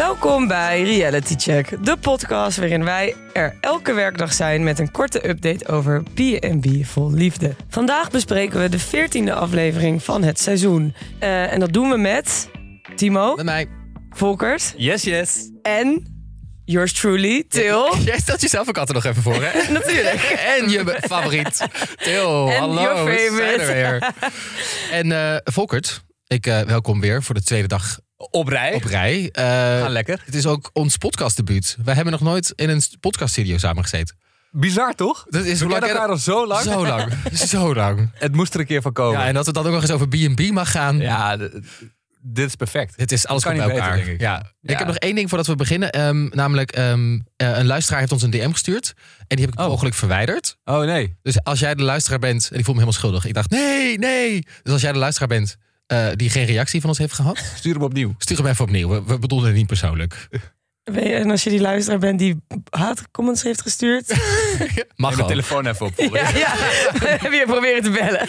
Welkom bij Reality Check, de podcast waarin wij er elke werkdag zijn met een korte update over B&B vol liefde. Vandaag bespreken we de 14e aflevering van het seizoen. Eh, en dat doen we met Timo, Met mij. Volkert Yes, yes. en yours truly, Til. Jij stelt jezelf ook altijd nog even voor, hè? Natuurlijk. en je be- favoriet. Til, hallo. your we zijn favorite. er weer. En eh Volkert, ik eh, welkom weer voor de tweede dag Op rij. op rij. Eh, Ga lekker. het is ook ons podcastdebuut. Wij hebben nog nooit in een podcaststudio samen gezeten. Bizar, toch? Dat is We kennen elkaar al zo lang. Zo lang. Zo lang. Het moest er een keer van komen. Ja, en dat het dan ook nog eens over B&B mag gaan. Ja, dit is perfect. Het is alles kan bij elkaar. beter, denk ik. Ja. Ik heb nog één ding voordat we beginnen. Ehm, namelijk, ehm, eh, een luisteraar heeft ons een DM gestuurd. En die heb ik Oh. mogelijk verwijderd. Oh nee. Dus als jij de luisteraar bent, en ik voel me helemaal schuldig. Ik dacht, nee, nee. Dus als jij de luisteraar bent eh, die geen reactie van ons heeft gehad, Stuur hem opnieuw. stuur hem even opnieuw. We, we bedoelden het niet persoonlijk. En als je die luisteraar bent die haatcomments heeft gestuurd. Mag gewoon. telefoon even op. ja, ja. Heb je proberen te bellen?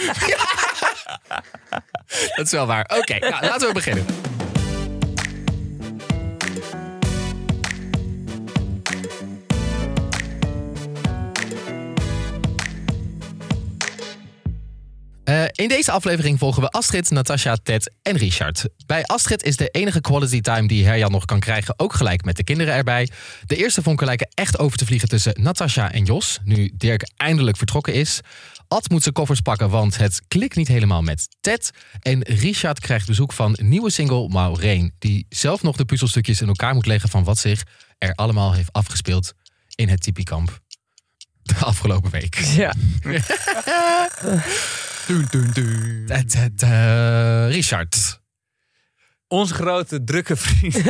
Dat is wel waar. Oké, nou, laten we beginnen. In deze aflevering volgen we Astrid, Natasha, Ted en Richard. Bij Astrid is de enige quality time die Herjan nog kan krijgen ook gelijk met de kinderen erbij. De eerste vonken lijken echt over te vliegen tussen Natasha en Jos, nu Dirk eindelijk vertrokken is. Ad moet zijn koffers pakken, want het klikt niet helemaal met Ted. En Richard krijgt bezoek van nieuwe single Maureen, die zelf nog de puzzelstukjes in elkaar moet leggen van wat zich er allemaal heeft afgespeeld in het Tipikamp de afgelopen week. Ja. Ta- ta- ta. Richard. Onze grote, drukke vriend.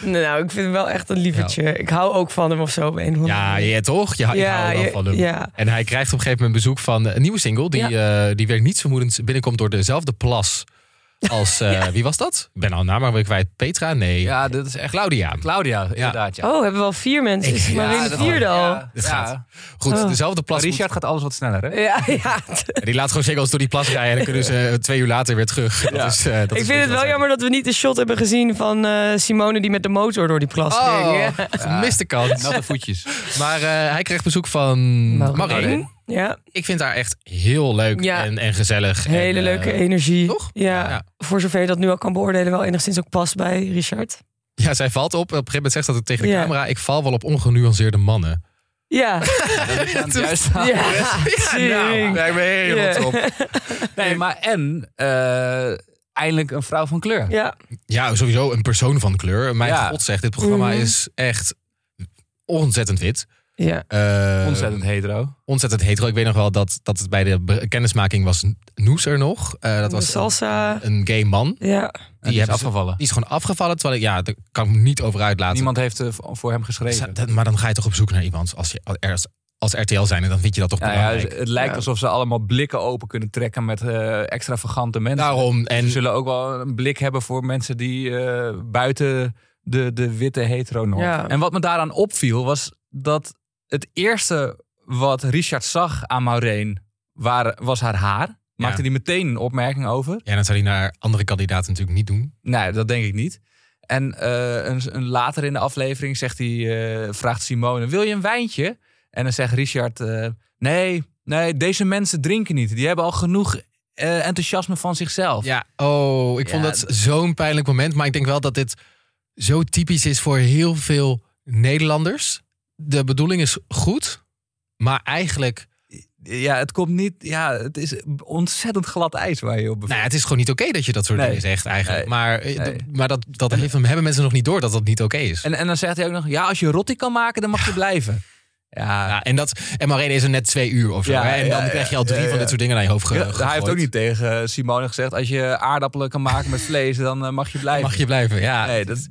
Nou, ik vind hem wel echt een lievertje. Ik hou ook van hem of zo. Op een of andere Ja, ja toch? Ja, ik Ja, hou wel je- van hem. ja. En hij krijgt op een gegeven moment bezoek van een nieuwe single. Die, eh, die weer niets vermoedend binnenkomt door dezelfde plas als... eh, Wie was dat? Ik ben al naam maar weer kwijt. Petra? Nee. Ja, dit is echt... Claudia. Claudia, inderdaad. Ja. Oh, hebben we al vier mensen? Ik- maar ja, in de dat- vierde al. Gaat. Goed, Oh. dezelfde plas. Maar Richard gaat alles wat sneller, hè? Ja, ja. die laat gewoon singles door die plas rijden. En dan kunnen ze eh, twee uur later weer terug. Dat is, eh, dat Ik is vind het wel jammer dat we niet de shot hebben gezien van eh, Simone die met de motor door die plas ging. Oh, Ja. gemiste kans. Natte voetjes. Maar eh, hij krijgt bezoek van Maureen. Ja, Ik vind haar echt heel leuk Ja. en, en gezellig. hele En, leuke eh, energie. toch? Ja. Ja. Voor zover je dat nu al kan beoordelen, wel enigszins ook past bij Richard. Ja, zij valt op. Op een gegeven moment zegt dat het tegen de Ja. camera. Ik val wel op ongenuanceerde mannen. Ja, ja. Tering. Ja, ben helemaal top. Nee, maar en eh, eindelijk een vrouw van kleur. Ja, Ja, sowieso een persoon van kleur. Mijn Ja. god zegt, dit programma Mhm. is echt ontzettend wit. Ja. Eh, Ontzettend hetero. Ontzettend hetero. Ik weet nog wel dat, dat het bij de kennismaking was Noes er nog. Eh, dat De was salsa. een gay man. Ja, En die is ze- afgevallen. Die is gewoon afgevallen. Terwijl ik, ja, daar kan ik me niet over uitlaten. Niemand heeft eh, voor hem geschreven. Dat- Maar dan ga je toch op zoek naar iemand. Als, je, als, als RTL zijn, dan vind je dat toch Ja, ja, belangrijk. dus het lijkt Ja. alsof ze allemaal blikken open kunnen trekken met eh, extravagante mensen. Daarom. En Ze zullen ook wel een blik hebben voor mensen die eh, buiten de, de witte hetero-norm. Ja. En wat me daaraan opviel was dat het eerste wat Richard zag aan Maureen waren, was haar haar. Maakte Ja. hij meteen een opmerking over? ja, dan zou hij naar andere kandidaten natuurlijk niet doen. Nee, dat denk ik niet. En eh, een, een later in de aflevering zegt hij, eh, vraagt Simone, wil je een wijntje? En dan zegt Richard, eh, nee, nee, deze mensen drinken niet. Die hebben al genoeg enthousiasme van zichzelf. Ja, oh, ik vond Ja, dat dat- zo'n pijnlijk moment. Maar ik denk wel dat dit zo typisch is voor heel veel Nederlanders. De bedoeling is goed, maar eigenlijk... Ja, het komt niet. Ja, het is ontzettend glad ijs waar je op Nou bevindt. ja, het is gewoon niet oké dat je dat soort Nee. dingen zegt eigenlijk. Nee. Maar, eh, Nee. maar dat, dat heeft, hebben mensen nog niet door dat dat niet oké is. En, en dan zegt hij ook nog: ja, als je rotti kan maken, dan mag je blijven. Ja, Ja, en, dat, en Maureen is er net twee uur of zo. Ja? En dan ja, krijg je al drie van dit soort dingen naar je hoofd ge- hij heeft ook niet tegen Simone gezegd: als je aardappelen kan maken met vlees, dan eh, mag je blijven. Mag je blijven, ja. Nee, dat,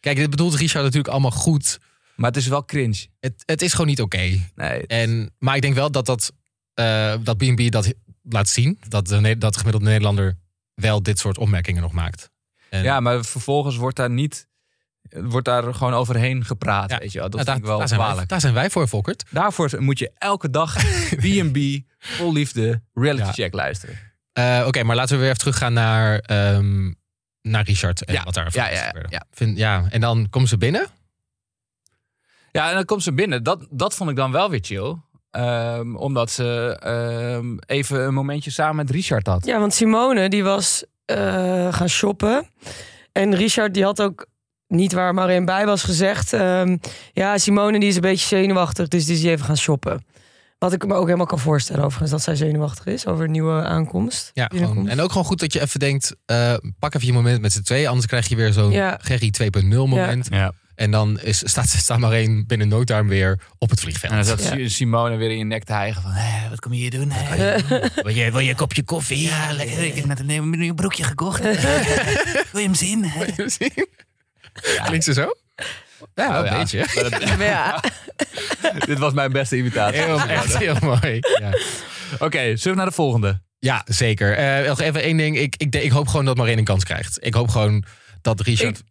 Kijk, dit bedoelt Richard natuurlijk allemaal goed. Maar het is wel cringe. Het, het is gewoon niet oké. Nee, En, maar ik denk wel dat dat, eh, dat B&B dat laat zien. Dat de, dat de gemiddelde Nederlander wel dit soort opmerkingen nog maakt. En, ja, maar vervolgens wordt daar niet. Wordt daar gewoon overheen gepraat. Ja. Weet je wel. Dat nou, daar, vind ik wel daar, zijn wij, kwalijk. daar zijn wij voor, Volkert. Daarvoor moet je elke dag B&B vol liefde reality Ja. check luisteren. Eh, Oké, maar laten we weer even teruggaan naar ehm, naar Richard en Ja, wat daar ja, ja, ja. Vind, ja. En dan komen ze binnen. Ja, en dan komt ze binnen. Dat, dat vond ik dan wel weer chill. Ehm, omdat ze ehm, even een momentje samen met Richard had. Ja, want Simone die was eh, gaan shoppen. En Richard die had ook niet waar Marijn bij was gezegd. ehm, ja, Simone die is een beetje zenuwachtig, dus die is even gaan shoppen. Wat ik me ook helemaal kan voorstellen overigens, dat zij zenuwachtig is over een nieuwe aankomst. Ja, gewoon. En ook gewoon goed dat je even denkt, eh, pak even je moment met z'n tweeën. Anders krijg je weer zo'n Ja. Gerry 2.0 moment. Ja. En dan is, staat, staat maar één binnen no time weer op het vliegveld. En dan zat Ja. Simone weer in je nek te hijgen van... "Hé, wat kom je hier doen? Hé, Wil je, wil je een kopje koffie? Ja, lekker. Ik heb net een nieuw broekje gekocht. Wil je hem zien? zien? Klinkt ze zo? Ja, Oh, een ja. beetje. Ja, Dit was mijn beste imitatie. Heel, echt heel mooi. Ja, Oké, zullen we naar de volgende? ja zeker. Eh, nog even één ding. Ik, ik, ik hoop gewoon dat Marijn een kans krijgt. Ik hoop gewoon dat Richard... ik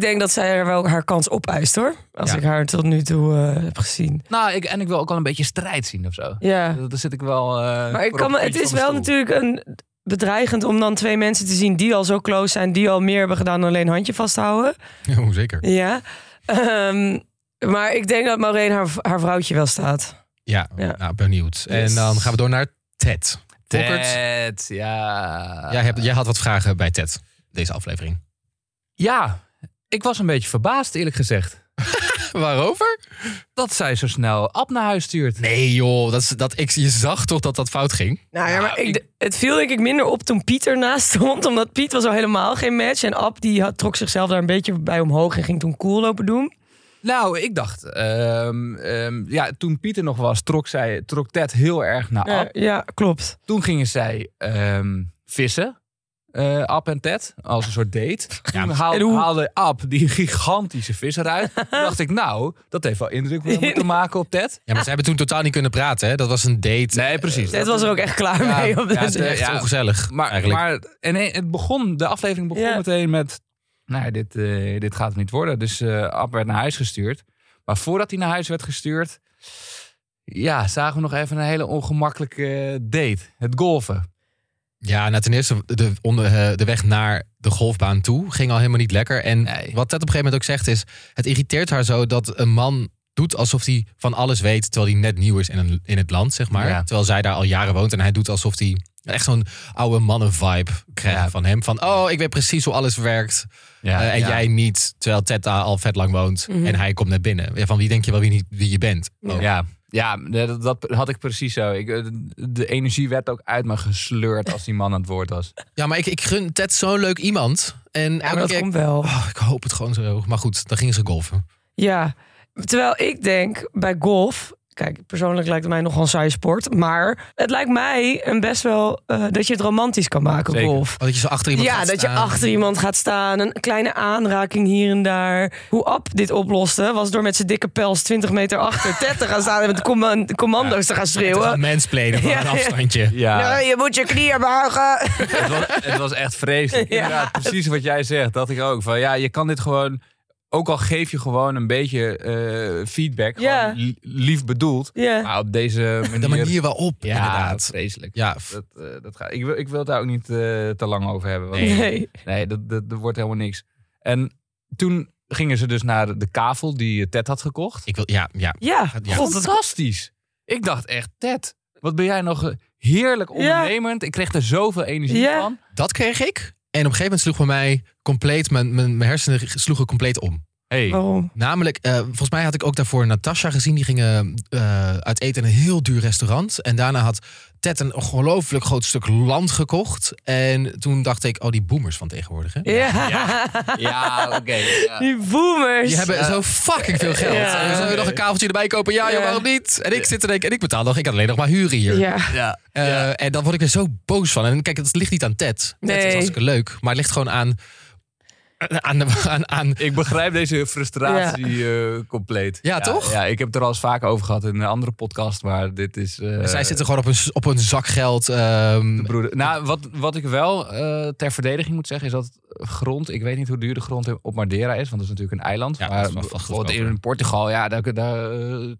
denk dat zij er wel haar kans op eist hoor. Als Ja. ik haar tot nu toe eh, heb gezien. Nou, ik, en ik wil ook wel een beetje strijd zien of zo. Ja. Daar zit ik wel... eh, Maar ik voor kan me, het puntje is van wel mijn stoel. natuurlijk een bedreigend om dan twee mensen te zien die al zo close zijn, die al meer hebben gedaan dan alleen handje vasthouden. Oh, zeker. Ja. Ehm, maar ik denk dat Maureen haar, haar vrouwtje wel staat. Ja, Ja. Nou, benieuwd. En dan gaan we door naar Ted. Volkert, Ted, ja. jij, hebt, jij had wat vragen bij Ted, deze aflevering. Ja, ik was een beetje verbaasd eerlijk gezegd. Waarover? Dat zij zo snel Ab naar huis stuurt. Nee joh, dat, is- dat, ik, je zag toch dat dat fout ging? Nou ja, maar Nou, ik, het viel denk ik minder op toen Piet ernaast stond. Omdat Piet was al helemaal geen match. En Ab die had, trok zichzelf daar een beetje bij omhoog en ging toen cool lopen doen. Nou, ik dacht, ehm, ehm, ja, toen Pieter nog was, trok, zij, trok Ted heel erg naar Ja, Ab. ja, klopt. Toen gingen zij ehm, vissen, eh Ab en Ted, als een soort date. Toen en haalde, hoe- haalde Ab die gigantische vis eruit. Toen dacht ik, nou, dat heeft wel indruk moeten maken op Ted. Ja, maar ze hebben toen totaal niet kunnen praten. Hè? Dat was een date. Nee, precies. Het was er ook echt klaar Ja, mee. Op ja, het, Echt ja, ongezellig Maar, eigenlijk. maar en het begon, de aflevering begon Ja. meteen met... Nou, dit, eh, dit gaat het niet worden. Dus eh Ab werd naar huis gestuurd. Maar voordat hij naar huis werd gestuurd... Ja, zagen we nog even een hele ongemakkelijke date. Het golfen. Ja, nou ten eerste, de, onder, eh, de weg naar de golfbaan toe ging al helemaal niet lekker. En Nee. wat Ted op een gegeven moment ook zegt is... het irriteert haar zo dat een man doet alsof hij van alles weet... terwijl hij net nieuw is in, een, in het land, zeg maar. Ja. Terwijl zij daar al jaren woont. En hij doet alsof hij echt zo'n oude mannen-vibe krijgt Ja. van hem. Van, oh, ik weet precies hoe alles werkt. Ja, Eh, en jij niet, terwijl Ted daar al vet lang woont. Mhm. En hij komt net binnen. Ja, van wie denk je wel wie, niet, wie je bent? Oh. Ja, ja dat, dat had ik precies zo. Ik, eh, de energie werd ook uit me gesleurd als die man aan het woord was. Ja, maar ik, ik gun Ted zo'n leuk iemand. En Ja, maar elke dat keer- komt wel. Oh, ik hoop het gewoon zo. Maar goed, dan gingen ze golfen. Ja, terwijl ik denk bij golf. Kijk, persoonlijk lijkt het mij nogal een saaie sport. Maar het lijkt mij een best wel eh, dat je het romantisch kan maken, Zeker. golf. Dat je zo achter iemand Ja, gaat dat je staan. achter iemand gaat staan. Een kleine aanraking hier en daar. Hoe Ab dit oploste, was door met zijn dikke pels 20 meter achter Ted te gaan staan en met de command- commando's te gaan Te gaan schreeuwen. mansplainen van Ja, een ja. afstandje. Ja, Nee, je moet je knieën buigen. het, was, het was echt vreselijk. Ja. Inderdaad, precies wat jij zegt. Dat ik ook. Van, ja, je kan dit gewoon... Ook al geef je gewoon een beetje eh, feedback. Ja. Li- lief bedoeld. Ja. Maar op deze manier... De manier waarop, Ja, inderdaad. vreselijk. Ja, Dat, eh, dat gaat. Ik, wil, ik wil het daar ook niet eh, te lang over hebben. want- Nee. Nee. Dat, dat, dat wordt helemaal niks. En toen gingen ze dus naar de, de kavel die Ted had gekocht. ik wil, ja, ja. Ja, Fantastisch. Ik dacht echt, Ted, wat ben jij nog heerlijk ondernemend. Ik kreeg er zoveel energie Ja. van. Dat kreeg ik. En op een gegeven moment sloeg bij mij compleet, mijn, mijn, mijn hersenen sloegen compleet om. Hey. Waarom? Namelijk, eh, volgens mij had ik ook daarvoor Natasha gezien. Die gingen eh, uit eten in een heel duur restaurant. En daarna had Ted een ongelooflijk groot stuk land gekocht. En toen dacht ik, oh, die boomers van tegenwoordig. Hè? Ja, Ja, oké. ja. die boomers. Die hebben zo fucking veel geld. Ja. En Zullen we nog een kaveltje erbij kopen? Ja, Ja. waarom niet? En ik zit te denken, en ik betaal nog, ik had alleen nog maar huren hier. Ja. Ja. Eh, En dan word ik er zo boos van. En kijk, het ligt niet aan Ted. Ted Nee. is hartstikke leuk. Maar het ligt gewoon aan... Aan, aan, aan Ik begrijp deze frustratie eh, compleet. Ja, toch? Ja, ik heb het er al eens vaak over gehad in een andere podcast. Maar dit is... eh, zij zitten gewoon op een, op een zak geld. de broeder. Nou, wat, wat ik wel eh, ter verdediging moet zeggen is dat grond. Ik weet niet hoe duur de grond op Madeira is, want dat is natuurlijk een eiland. Ja, maar bijvoorbeeld in Portugal, ja, daar, daar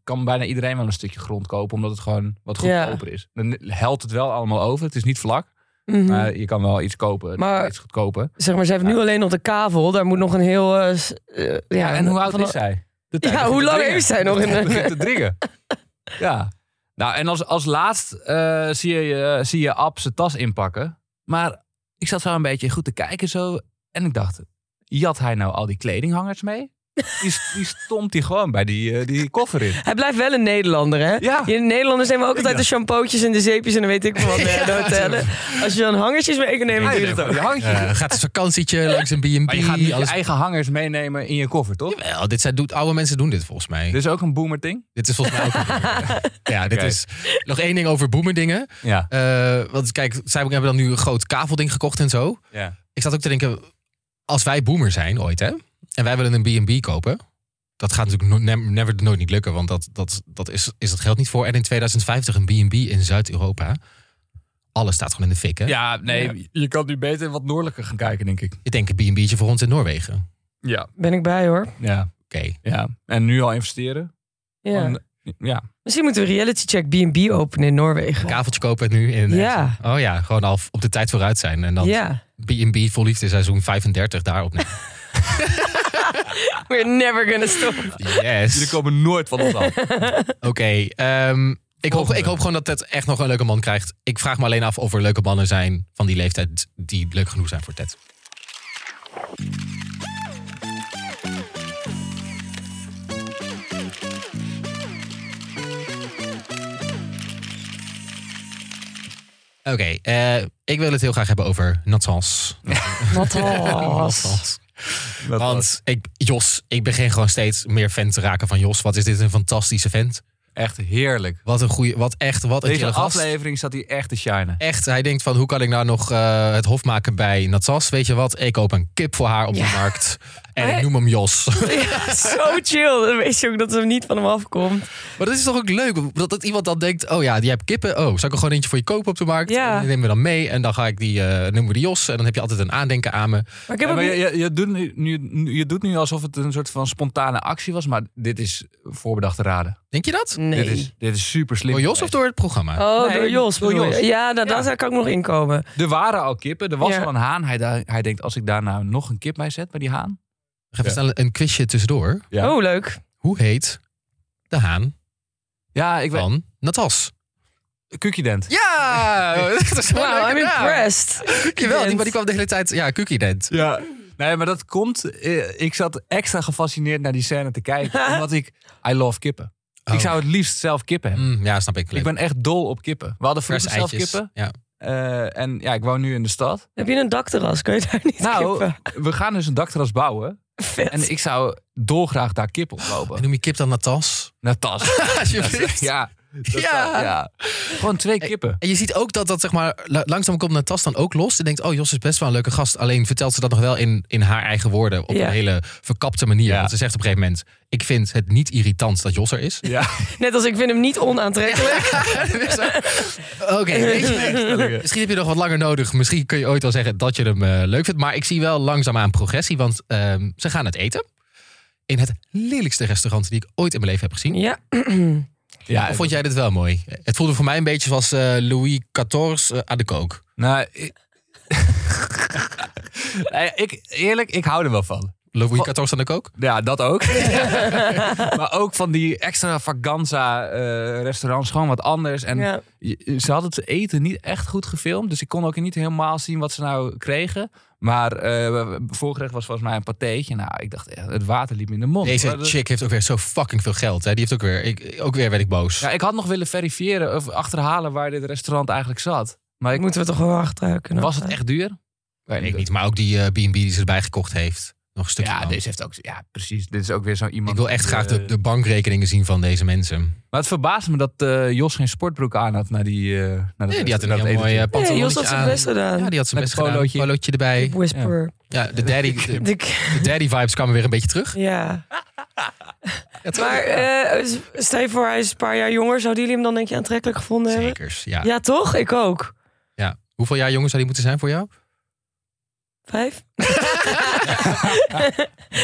kan bijna iedereen wel een stukje grond kopen, omdat het gewoon wat goedkoper is. Dan helt het wel allemaal over. Het is niet vlak. Mhm. Maar je kan wel iets kopen, Maar- iets goedkoper. Zeg maar, ze heeft nu alleen nog de kavel. Daar moet nog een heel... eh, eh, Ja, en hoe oud is zij? De tijd Ja, hoe lang heeft zij nog in de- te dringen. ja. Nou, en als, als laatst eh, zie, je, zie je Ab zijn tas inpakken. Maar ik zat zo een beetje goed te kijken zo. En ik dacht, jat hij nou al die kledinghangers mee? Die, die stond hij gewoon bij die, eh, die koffer in. Hij blijft wel een Nederlander, hè? Ja. In Nederlanders nemen ook altijd Ja. de shampootjes en de zeepjes en dan weet ik wat bij de hotellen. Als je dan hangertjes mee kan nemen, Ja, doe je je dat ook. Eh, gaat een vakantietje langs een B&B. Maar je gaat niet je alles- eigen hangers meenemen in je koffer, toch? Jawel, dit zijn, doet, oude mensen doen dit volgens mij. Dit is ook een boomer ding. Dit is volgens mij ook een boomer. Ja, dit is nog één ding over boomerdingen. Ja. Eh want kijk, zij hebben dan nu een groot kavelding gekocht en zo. ja. Ik zat ook te denken, als wij boomer zijn ooit, hè, en wij willen een B&B kopen, dat gaat natuurlijk no- never, nooit niet lukken, want dat, dat, dat is, is het geld niet voor. En in 2050 een B&B in Zuid-Europa, alles staat gewoon in de fik, hè? Ja, nee, je kan nu beter wat noordelijker gaan kijken, denk ik. Ik denk een B&B'tje voor ons in Noorwegen. Ja. Ben ik bij, hoor. Ja. Oké. ja. En nu al investeren? Ja. Ja. Misschien moeten we reality check B&B openen in Noorwegen. Kaveltje kopen nu in Ja. Oh ja, gewoon al op de tijd vooruit zijn. En dan Ja. B&B vol liefde seizoen 35 daarop nemen. We're never gonna stop. Yes. Jullie komen nooit van ons af. Oké, ehm, ik, hoop, ik hoop gewoon dat het echt nog een leuke man krijgt. Ik vraag me alleen af of er leuke mannen zijn van die leeftijd die leuk genoeg zijn voor Ted. Oké, eh, ik wil het heel graag hebben over Natsans. Wat Want ik, Jos, ik begin gewoon steeds meer fan te raken van Jos. Wat is dit een fantastische vent. Echt heerlijk. Wat een goede, wat echt, wat een Deze aflevering zat hij echt te shinen. Echt, hij denkt van hoe kan ik nou nog eh, het hof maken bij Natsas? Weet je wat, ik koop een kip voor haar op de markt. En ik noem hem Jos. Ja, zo chill. Dan weet je ook dat ze niet van hem afkomt. maar dat is toch ook leuk, dat, dat iemand dan denkt, oh ja, die hebt kippen. Oh, zal ik er gewoon eentje voor je kopen op de markt? Ja. En die nemen we dan mee en dan ga ik die, eh, noemen we die Jos. En dan heb je altijd een aandenken aan me. Maar ik heb Ja, ook maar je, je, je, doet nu, nu, je doet nu alsof het een soort van spontane actie was, maar dit is voorbedachte raden. Denk je dat? Nee. Dit, is, dit is super slim. Door Jos of door het programma? Oh, Nee, door Jos. door? Jos. Ja, nou, Ja. daar kan ik nog inkomen. Er waren al kippen, er was Ja. al een haan. Hij, hij denkt, als ik daar nou nog een kip bij zet, bij die haan. Even Ja. snel een quizje tussendoor. Ja, Oh, leuk. Hoe heet de haan ja ik weet. van Natas? Kukiedent. Ja! dat is wel Wow, I'm impressed. Jawel, die, maar die kwam de hele tijd, ja, Cookie Dent. Ja. Nee, maar dat komt. eh, Ik zat extra gefascineerd naar die scène te kijken. omdat ik. I love kippen. Oh. Ik zou het liefst zelf kippen hebben. Mm, ja, snap ik. Ik ben echt dol op kippen. We hadden vroeger zelf kippen. Ja. Eh, en ja, ik woon nu in de stad. Heb je een dakterras? Kun je daar niet Nou, kippen? we gaan dus een dakterras bouwen. Vet. En ik zou dolgraag daar kip op En lopen. noem je kip dan Natas? Naar tas. Alsjeblieft. Ja. Dat Ja. ja. Gewoon twee kippen. En je ziet ook dat dat zeg maar la- langzaam komt Natas dan ook los. En denkt, oh Jos is best wel een leuke gast. Alleen vertelt ze dat nog wel in, in haar eigen woorden. Op Ja. een hele verkapte manier. Ja. Want ze zegt op een gegeven moment, ik vind het niet irritant dat Jos er is. Ja. Net als ik vind hem niet onaantrekkelijk. Oké, je, misschien heb je nog wat langer nodig. Misschien kun je ooit wel zeggen dat je hem eh, leuk vindt. Maar ik zie wel langzaamaan progressie. Want ehm, ze gaan het eten. In het lelijkste restaurant die ik ooit in mijn leven heb gezien. Ja. ja Of vond jij dit wel mooi? Het voelde voor mij een beetje zoals eh, Louis XIV eh, aan de kook. Nou, ik... Nee, ik, eerlijk, ik hou er wel van. Louis XIV aan de kook? Ja, dat ook. maar ook van die extravaganza eh restaurants, gewoon wat anders. En ja. ze hadden het eten niet echt goed gefilmd. Dus ik kon ook niet helemaal zien wat ze nou kregen. Maar eh voorgerecht was volgens mij een patéetje. Nou, ik dacht, eh, het water liep me in de mond. Deze dat- chick heeft ook weer zo fucking veel geld. Hè? Die heeft ook weer, ik, ook weer werd ik boos. Ja, ik had nog willen verifiëren of achterhalen waar dit restaurant eigenlijk zat. Maar ik, Moeten we toch wel achteruit kunnen. was het echt duur? Weet ik niet, maar ook die eh, B&B die ze erbij gekocht heeft. Nog een stukje Ja, deze heeft ook. Ja, precies. Dit is ook weer zo iemand. Ik wil echt die, graag de, eh, de bankrekeningen zien van deze mensen. Maar het verbaast me dat eh, Jos geen sportbroek aan had naar die. eh naar dat Nee, die had een heel mooi uh, Jos had zijn best gedaan. Ja, die had zijn Met best gedaan. polootje. Erbij. Whisper. Ja, de daddy, de, De- de daddy vibes kwamen weer een beetje terug. ja. Maar eh, stel je voor, hij is een paar jaar jonger. Zouden jullie hem dan denk je aantrekkelijk gevonden hebben? Zekers, ja. Ja, toch? Ik ook. ja. Hoeveel jaar jonger zou die moeten zijn voor jou? Vijf?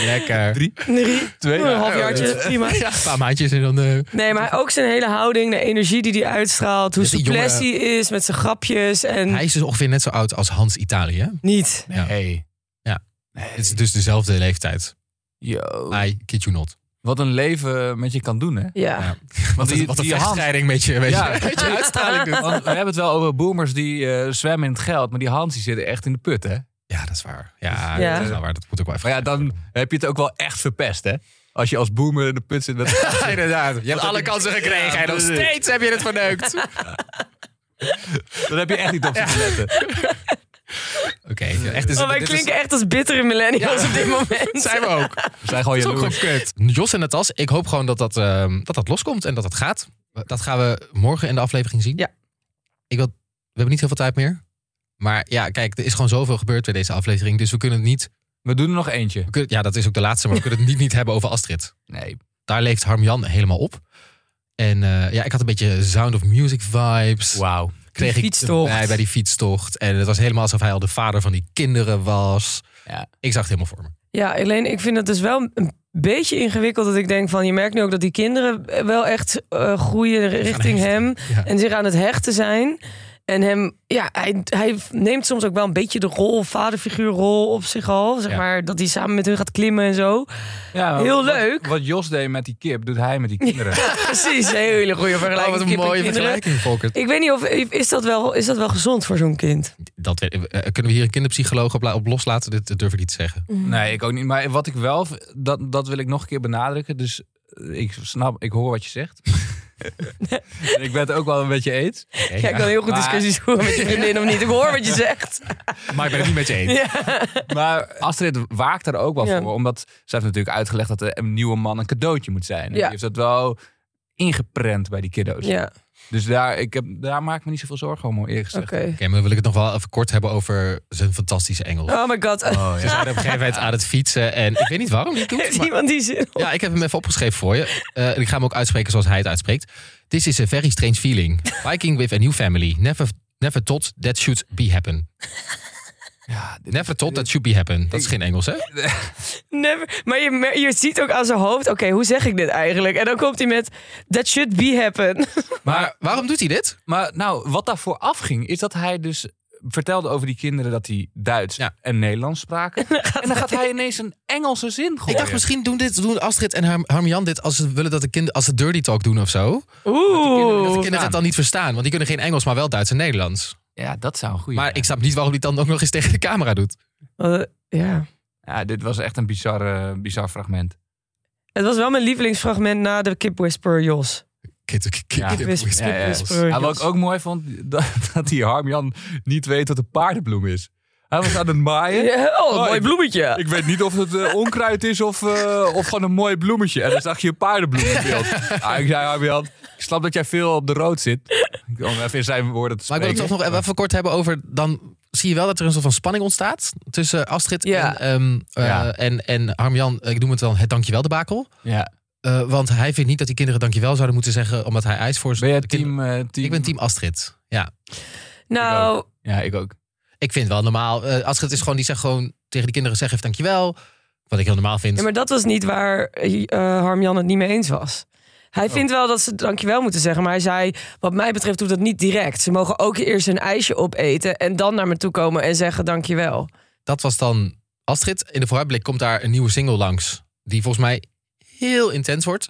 Lekker. Drie. Drie? Twee. een halfjaartje, Ja, prima. Ja, een paar maandjes en dan... eh, Nee, maar ook zijn hele houding, de energie die hij uitstraalt. Hoe jongen- hij is met zijn grapjes en hij is dus ongeveer net zo oud als Hans Italië. hè? niet. Ja. Hey. Ja. Nee. Het is dus dezelfde leeftijd. Yo. I kid you not. Wat een leven met je kan doen, hè? Ja. Ja. Wat, die- een, wat een die Hans- met je, met Ja. je, met je uitstraling doet. Want we hebben het wel over boomers die eh, zwemmen in het geld. Maar die Hans die zitten echt in de put, hè? Ja, dat is waar. Ja, Ja. dat is wel waar. Dat moet ook wel even. Maar ja, dan heb je het ook wel echt verpest, hè? Als je als boomer in de put zit met... Ja, inderdaad. Je hebt alle kansen gekregen Ja, en nog steeds heb je het verneukt. dan heb je echt niet op zitten letten. Oké, echt. Is, Oh, wij dit klinken echt als bittere millennials Ja. op dit moment. Zijn we ook. We zijn gewoon Dat jaloers. gewoon kut. Jos en Natas, ik hoop gewoon dat dat, ehm, dat dat loskomt en dat het gaat. Dat gaan we morgen in de aflevering zien. Ja. Ik wil, we hebben niet heel veel tijd meer. Maar ja, kijk, er is gewoon zoveel gebeurd bij deze aflevering. Dus we kunnen het niet... We doen er nog eentje. kunnen- ja, dat is ook de laatste. Maar we kunnen het niet, niet hebben over Astrid. Nee. Daar leeft Harmjan helemaal op. En eh, ja, ik had een beetje Sound of Music vibes. Wauw. Kreeg ik fietstocht. Bij, bij die fietstocht. En het was helemaal alsof hij al de vader van die kinderen was. Ja. Ik zag het helemaal voor me. Ja, alleen ik vind het dus wel een beetje ingewikkeld dat ik denk van... je merkt nu ook dat die kinderen wel echt eh, groeien richting hem... Ja. en zich aan het hechten zijn. En hem, ja, hij, hij neemt soms ook wel een beetje de rol, vaderfiguurrol op zich al. Zeg Ja. maar, dat hij samen met hun gaat klimmen en zo. Ja, Heel wat- leuk. Wat Jos deed met die kip, doet hij met die kinderen. Precies, een hele goede Oh, vergelijking. wat een mooie vergelijking, Volkert. Ik weet niet of, is dat wel, is dat wel gezond voor zo'n kind? Dat, weet- eh, kunnen we hier een kinderpsycholoog op, la- op loslaten? Dit durf ik niet te zeggen. Nee, ik ook niet. Maar wat ik wel, dat, dat wil ik nog een keer benadrukken. Dus eh, ik snap, ik hoor wat je zegt. Ik ben het ook wel een beetje eens. Oké, Ja, ik kan heel goed Maar- discussies voeren met je vriendin of niet. Ik hoor wat je zegt. Maar ik ben het niet met je eens. Maar Astrid waakt daar ook wel Ja. voor. Omdat ze heeft natuurlijk uitgelegd dat een nieuwe man een cadeautje moet zijn. Die heeft dat wel ingeprent bij die kiddo's. Ja, Dus daar, ik heb, daar maak ik me niet zoveel zorgen om, eerlijk oké. gezegd. Oké, maar dan wil ik het nog wel even kort hebben over zijn fantastische Engels. Oh my god. Oh, Ze zijn op een gegeven moment aan het fietsen en ik weet niet waarom hij het doet. Heeft maar- iemand die zin op? ja, ik heb hem even opgeschreven voor je. Eh, en ik ga hem ook uitspreken zoals hij het uitspreekt. This is a very strange feeling. Biking with a new family. Never, never thought that should be happen. Ja, Never thought that should be happen. Dat is geen Engels, hè? Never. Maar je, je ziet ook aan zijn hoofd, oké, hoe zeg ik dit eigenlijk? En dan komt hij met, that should be happen. Maar waarom doet hij dit? Maar nou, wat daarvoor afging, is dat hij dus vertelde over die kinderen dat die Duits Ja. en Nederlands spraken. En dan gaat hij ineens een Engelse zin gooien. Ik dacht misschien doen, dit, doen Astrid en Harm, Harmjan dit als ze willen dat de kinderen als ze dirty talk doen of zo. Dat de Oeh. kinderen het dan niet verstaan. Want die kunnen geen Engels, maar wel Duits en Nederlands. Ja, dat zou een goede Maar ik snap niet waarom hij het dan ook nog eens tegen de camera doet. Eh, ja. Ja, dit was echt een bizar, bizar fragment. Het was wel mijn lievelingsfragment na de Kip Whisperer Jos. Kid, kid, Ja. Kip. Whisperer Ja, wat Jos. ik ook mooi vond, dat, dat die Harmjan niet weet wat een paardenbloem is. Hij was aan het maaien. Ja, oh, een Oh, mooi ik- bloemetje. Ik weet niet of het eh, onkruid is of, eh, of gewoon een mooi bloemetje. En dan zag je een paardenbloem in beeld. Ah, ik zei, Harmjan, snap dat jij veel op de rood zit. Om even in zijn woorden te Maar ik wil spreken. het toch nog even kort hebben over. Dan zie je wel dat er een soort van spanning ontstaat tussen Astrid Ja. en, ehm, eh, Ja. en, en Harmjan. Ik noem het dan het dankjewel debakel. Ja. Eh, want hij vindt niet dat die kinderen dankjewel zouden moeten zeggen. omdat hij eist voor Ben jij team, eh, team... Ik ben team Astrid. Ja. Nou, Ja, ik ook. Ik vind wel normaal. eh, Astrid is gewoon die zegt gewoon tegen de kinderen: zeg even dankjewel. Wat ik heel normaal vind. ja, maar dat was niet waar eh Harmjan het niet mee eens was. Hij vindt wel dat ze dankjewel moeten zeggen. Maar hij zei, wat mij betreft doet dat niet direct. Ze mogen ook eerst een ijsje opeten... en dan naar me toe komen en zeggen dankjewel. Dat was dan Astrid. In de vooruitblik komt daar een nieuwe single langs. Die volgens mij heel intens wordt.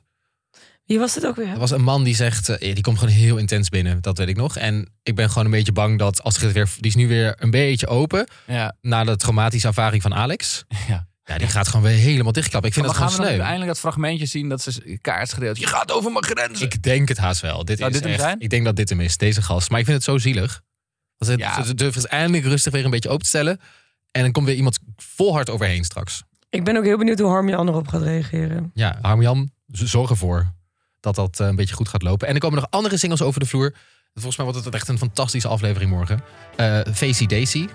Wie was het ook weer? Er was een man die zegt, eh, die komt gewoon heel intens binnen. Dat weet ik nog. En ik ben gewoon een beetje bang dat Astrid weer, die is nu weer een beetje open. Ja. Na de traumatische ervaring van Alex. ja. Ja, die gaat gewoon weer helemaal dichtklappen. Ik vind Maar dat gaan gewoon we dan sneu. eindelijk dat fragmentje zien dat ze kaart schreeuwt. Je gaat over mijn grenzen. Ik denk het haast wel. Dit Zou is dit hem echt, zijn? Ik denk dat dit hem is, deze gast. Maar ik vind het zo zielig. Want ze, Ja. ze durven het eindelijk rustig weer een beetje open te stellen. En dan komt weer iemand vol hard overheen straks. Ik ben ook heel benieuwd hoe Harmjan erop gaat reageren. Ja, Harmjan, z- zorg ervoor dat dat eh, een beetje goed gaat lopen. En er komen nog andere singles over de vloer. Volgens mij wordt het echt een fantastische aflevering morgen. Eh Facey Daisy.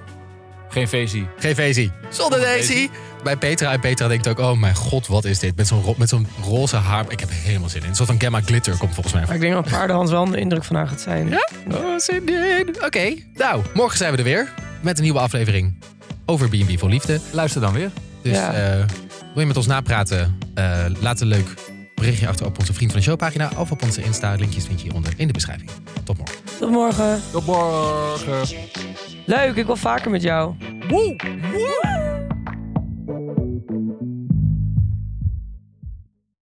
Geen feestie. Geen Facey. Zonder Daisy. Bij Petra. En Petra denkt ook, oh mijn god, wat is dit? Met zo'n ro- met zo'n roze haar. Ik heb er helemaal zin in. Een soort van Gamma Glitter komt volgens mij. Maar ik denk dat paardenhans wel een indruk van haar gaat zijn. Ja? Oh, zin in. Oké, nou, morgen zijn we er weer. Met een nieuwe aflevering. over B&B voor Liefde. Luister dan weer. Dus Ja. eh, wil je met ons napraten? Eh, laat een leuk berichtje achter op onze Vriend van de Show pagina of op onze Insta. Linkjes vind je hieronder in de beschrijving. Tot morgen. Tot morgen. Tot morgen. Leuk, ik wil vaker met jou. Woe! Woe!